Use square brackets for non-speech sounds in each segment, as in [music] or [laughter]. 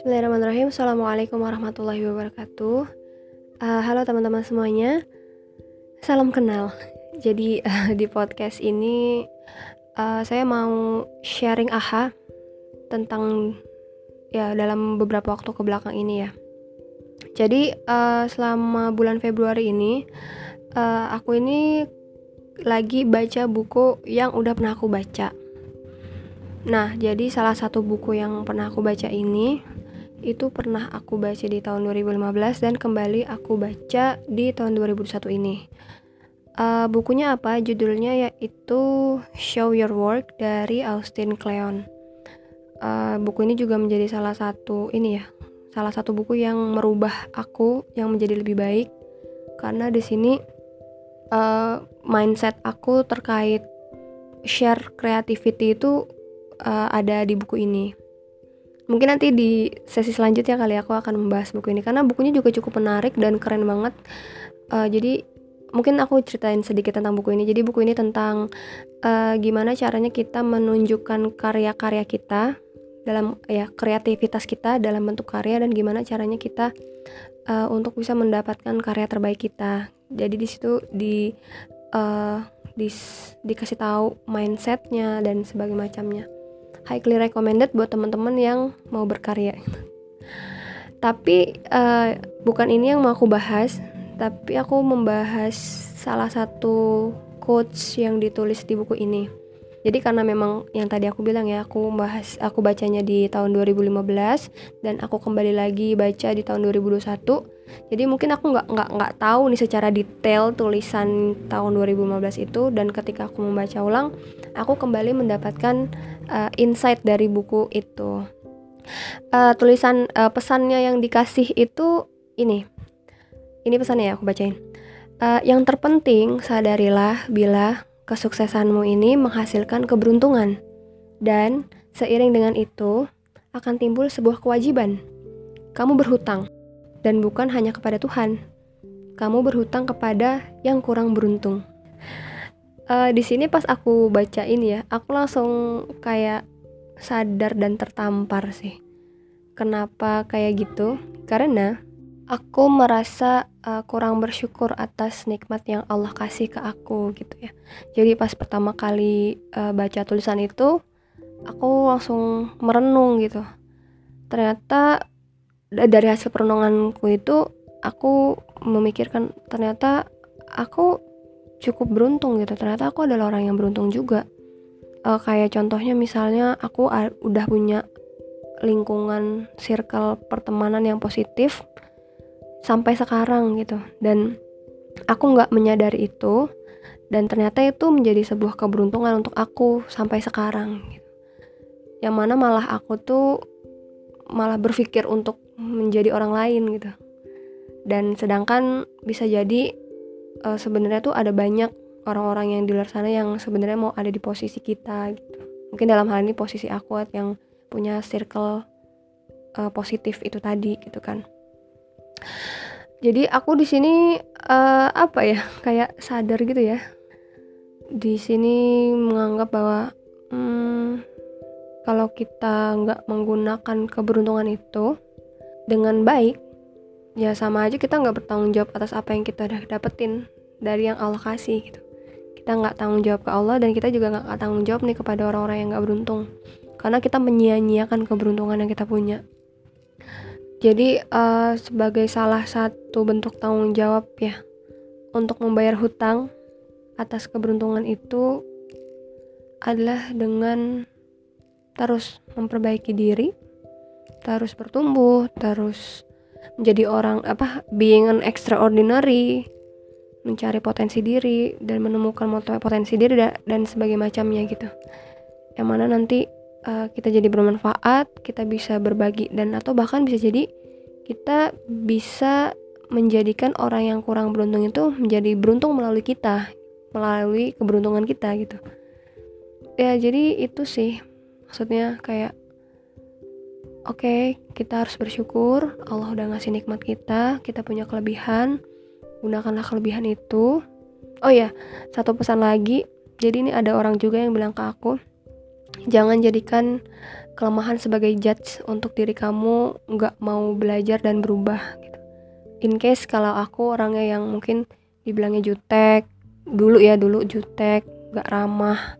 Bismillahirrahmanirrahim. Assalamualaikum warahmatullahi wabarakatuh. Uh, Halo teman-teman semuanya. Salam kenal. Jadi uh, di podcast ini uh, Saya mau sharing aha Tentang Ya dalam beberapa waktu ke belakang ini ya. Jadi uh, selama bulan Februari ini uh, Aku ini lagi baca buku yang udah pernah aku baca. Nah, jadi salah satu buku yang pernah aku baca ini itu pernah aku baca di tahun 2015 dan kembali aku baca di tahun 2021 ini. Uh, bukunya apa? Judulnya yaitu Show Your Work dari Austin Kleon. Uh, buku ini juga menjadi salah satu ini ya, salah satu buku yang merubah aku yang menjadi lebih baik karena di sini uh, mindset aku terkait share creativity itu uh, ada di buku ini. Mungkin nanti di sesi selanjutnya kali aku akan membahas buku ini karena bukunya juga cukup menarik dan keren banget. Uh, jadi mungkin aku ceritain sedikit tentang buku ini. Jadi buku ini tentang uh, gimana caranya kita menunjukkan karya-karya kita dalam ya kreativitas kita dalam bentuk karya dan gimana caranya kita uh, untuk bisa mendapatkan karya terbaik kita. Jadi di situ uh, di dikasih tahu mindsetnya dan sebagainya macamnya highly recommended buat teman-teman yang mau berkarya. Tapi uh, bukan ini yang mau aku bahas tapi aku membahas salah satu quotes yang ditulis di buku ini. Jadi karena memang yang tadi aku bilang ya aku bahas aku bacanya di tahun 2015 dan aku kembali lagi baca di tahun 2021 jadi mungkin aku nggak nggak nggak tahu nih secara detail tulisan tahun 2015 itu dan ketika aku membaca ulang aku kembali mendapatkan uh, insight dari buku itu. Uh, tulisan uh, pesannya yang dikasih itu ini. Ini pesannya ya aku bacain. Uh, yang terpenting sadarilah bila kesuksesanmu ini menghasilkan keberuntungan dan seiring dengan itu akan timbul sebuah kewajiban. Kamu berhutang dan bukan hanya kepada Tuhan. Kamu berhutang kepada yang kurang beruntung uh, di sini pas aku baca ini ya aku langsung kayak sadar dan tertampar sih. Kenapa kayak gitu? Karena aku merasa uh, kurang bersyukur atas nikmat yang Allah kasih ke aku gitu ya. Jadi pas pertama kali uh, baca tulisan itu aku langsung merenung gitu. Ternyata dari hasil perenunganku itu aku memikirkan ternyata aku cukup beruntung gitu. Ternyata aku adalah orang yang beruntung juga. Uh, kayak contohnya misalnya aku udah punya lingkungan circle pertemanan yang positif sampai sekarang gitu. Dan aku nggak menyadari itu dan ternyata itu menjadi sebuah keberuntungan untuk aku sampai sekarang gitu. yang mana malah aku tuh malah berpikir untuk menjadi orang lain gitu. Dan sedangkan bisa jadi uh, sebenarnya tuh ada banyak orang-orang yang di luar sana yang sebenarnya mau ada di posisi kita gitu. Mungkin dalam hal ini posisi aku yang punya circle uh, positif itu tadi gitu kan. Jadi aku di sini uh, apa ya [laughs] kayak sadar gitu ya. Di sini menganggap bahwa hmm, kalau kita nggak menggunakan keberuntungan itu dengan baik ya sama aja kita nggak bertanggung jawab atas apa yang kita udah dapetin dari yang Allah kasih gitu. Kita nggak tanggung jawab ke Allah dan kita juga nggak tanggung jawab nih kepada orang-orang yang nggak beruntung. Karena kita menyia-nyiakan keberuntungan yang kita punya. Jadi uh, sebagai salah satu bentuk tanggung jawab ya untuk membayar hutang atas keberuntungan itu adalah dengan terus memperbaiki diri, terus bertumbuh, terus menjadi orang apa being an extraordinary mencari potensi diri dan menemukan potensi diri dan, sebagai macamnya gitu. Yang mana nanti uh, kita jadi bermanfaat kita bisa berbagi dan atau bahkan bisa jadi kita bisa menjadikan orang yang kurang beruntung itu menjadi beruntung melalui kita melalui keberuntungan kita gitu. Ya jadi itu sih maksudnya kayak oke okay, kita harus bersyukur Allah udah ngasih nikmat kita kita punya kelebihan. Gunakanlah kelebihan itu. Oh ya satu pesan lagi. Jadi ini ada orang juga yang bilang ke aku jangan jadikan kelemahan sebagai judge untuk diri kamu nggak mau belajar dan berubah gitu. In case kalau aku orangnya yang mungkin dibilangnya jutek dulu ya dulu jutek nggak ramah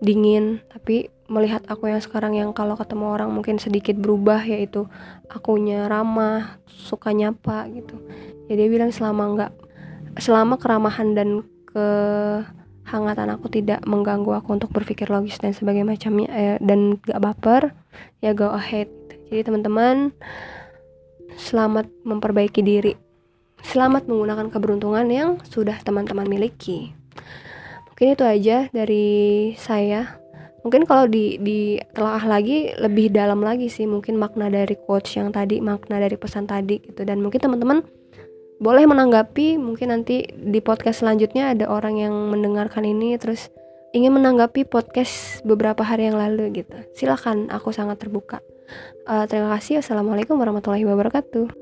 dingin tapi melihat aku yang sekarang yang kalau ketemu orang mungkin sedikit berubah yaitu akunya ramah suka nyapa gitu. Ya dia bilang selama nggak selama keramahan dan kehangatan aku tidak mengganggu aku untuk berpikir logis dan sebagainya macamnya eh, dan gak baper ya go ahead. Jadi teman-teman selamat memperbaiki diri. Selamat menggunakan keberuntungan yang sudah teman-teman miliki. Mungkin itu aja dari saya mungkin kalau di di telah lagi lebih dalam lagi sih mungkin makna dari quotes yang tadi makna dari pesan tadi gitu. Dan mungkin teman-teman boleh menanggapi mungkin nanti di podcast selanjutnya ada orang yang mendengarkan ini terus ingin menanggapi podcast beberapa hari yang lalu gitu. Silahkan aku sangat terbuka. Uh, terima kasih. Assalamualaikum warahmatullahi wabarakatuh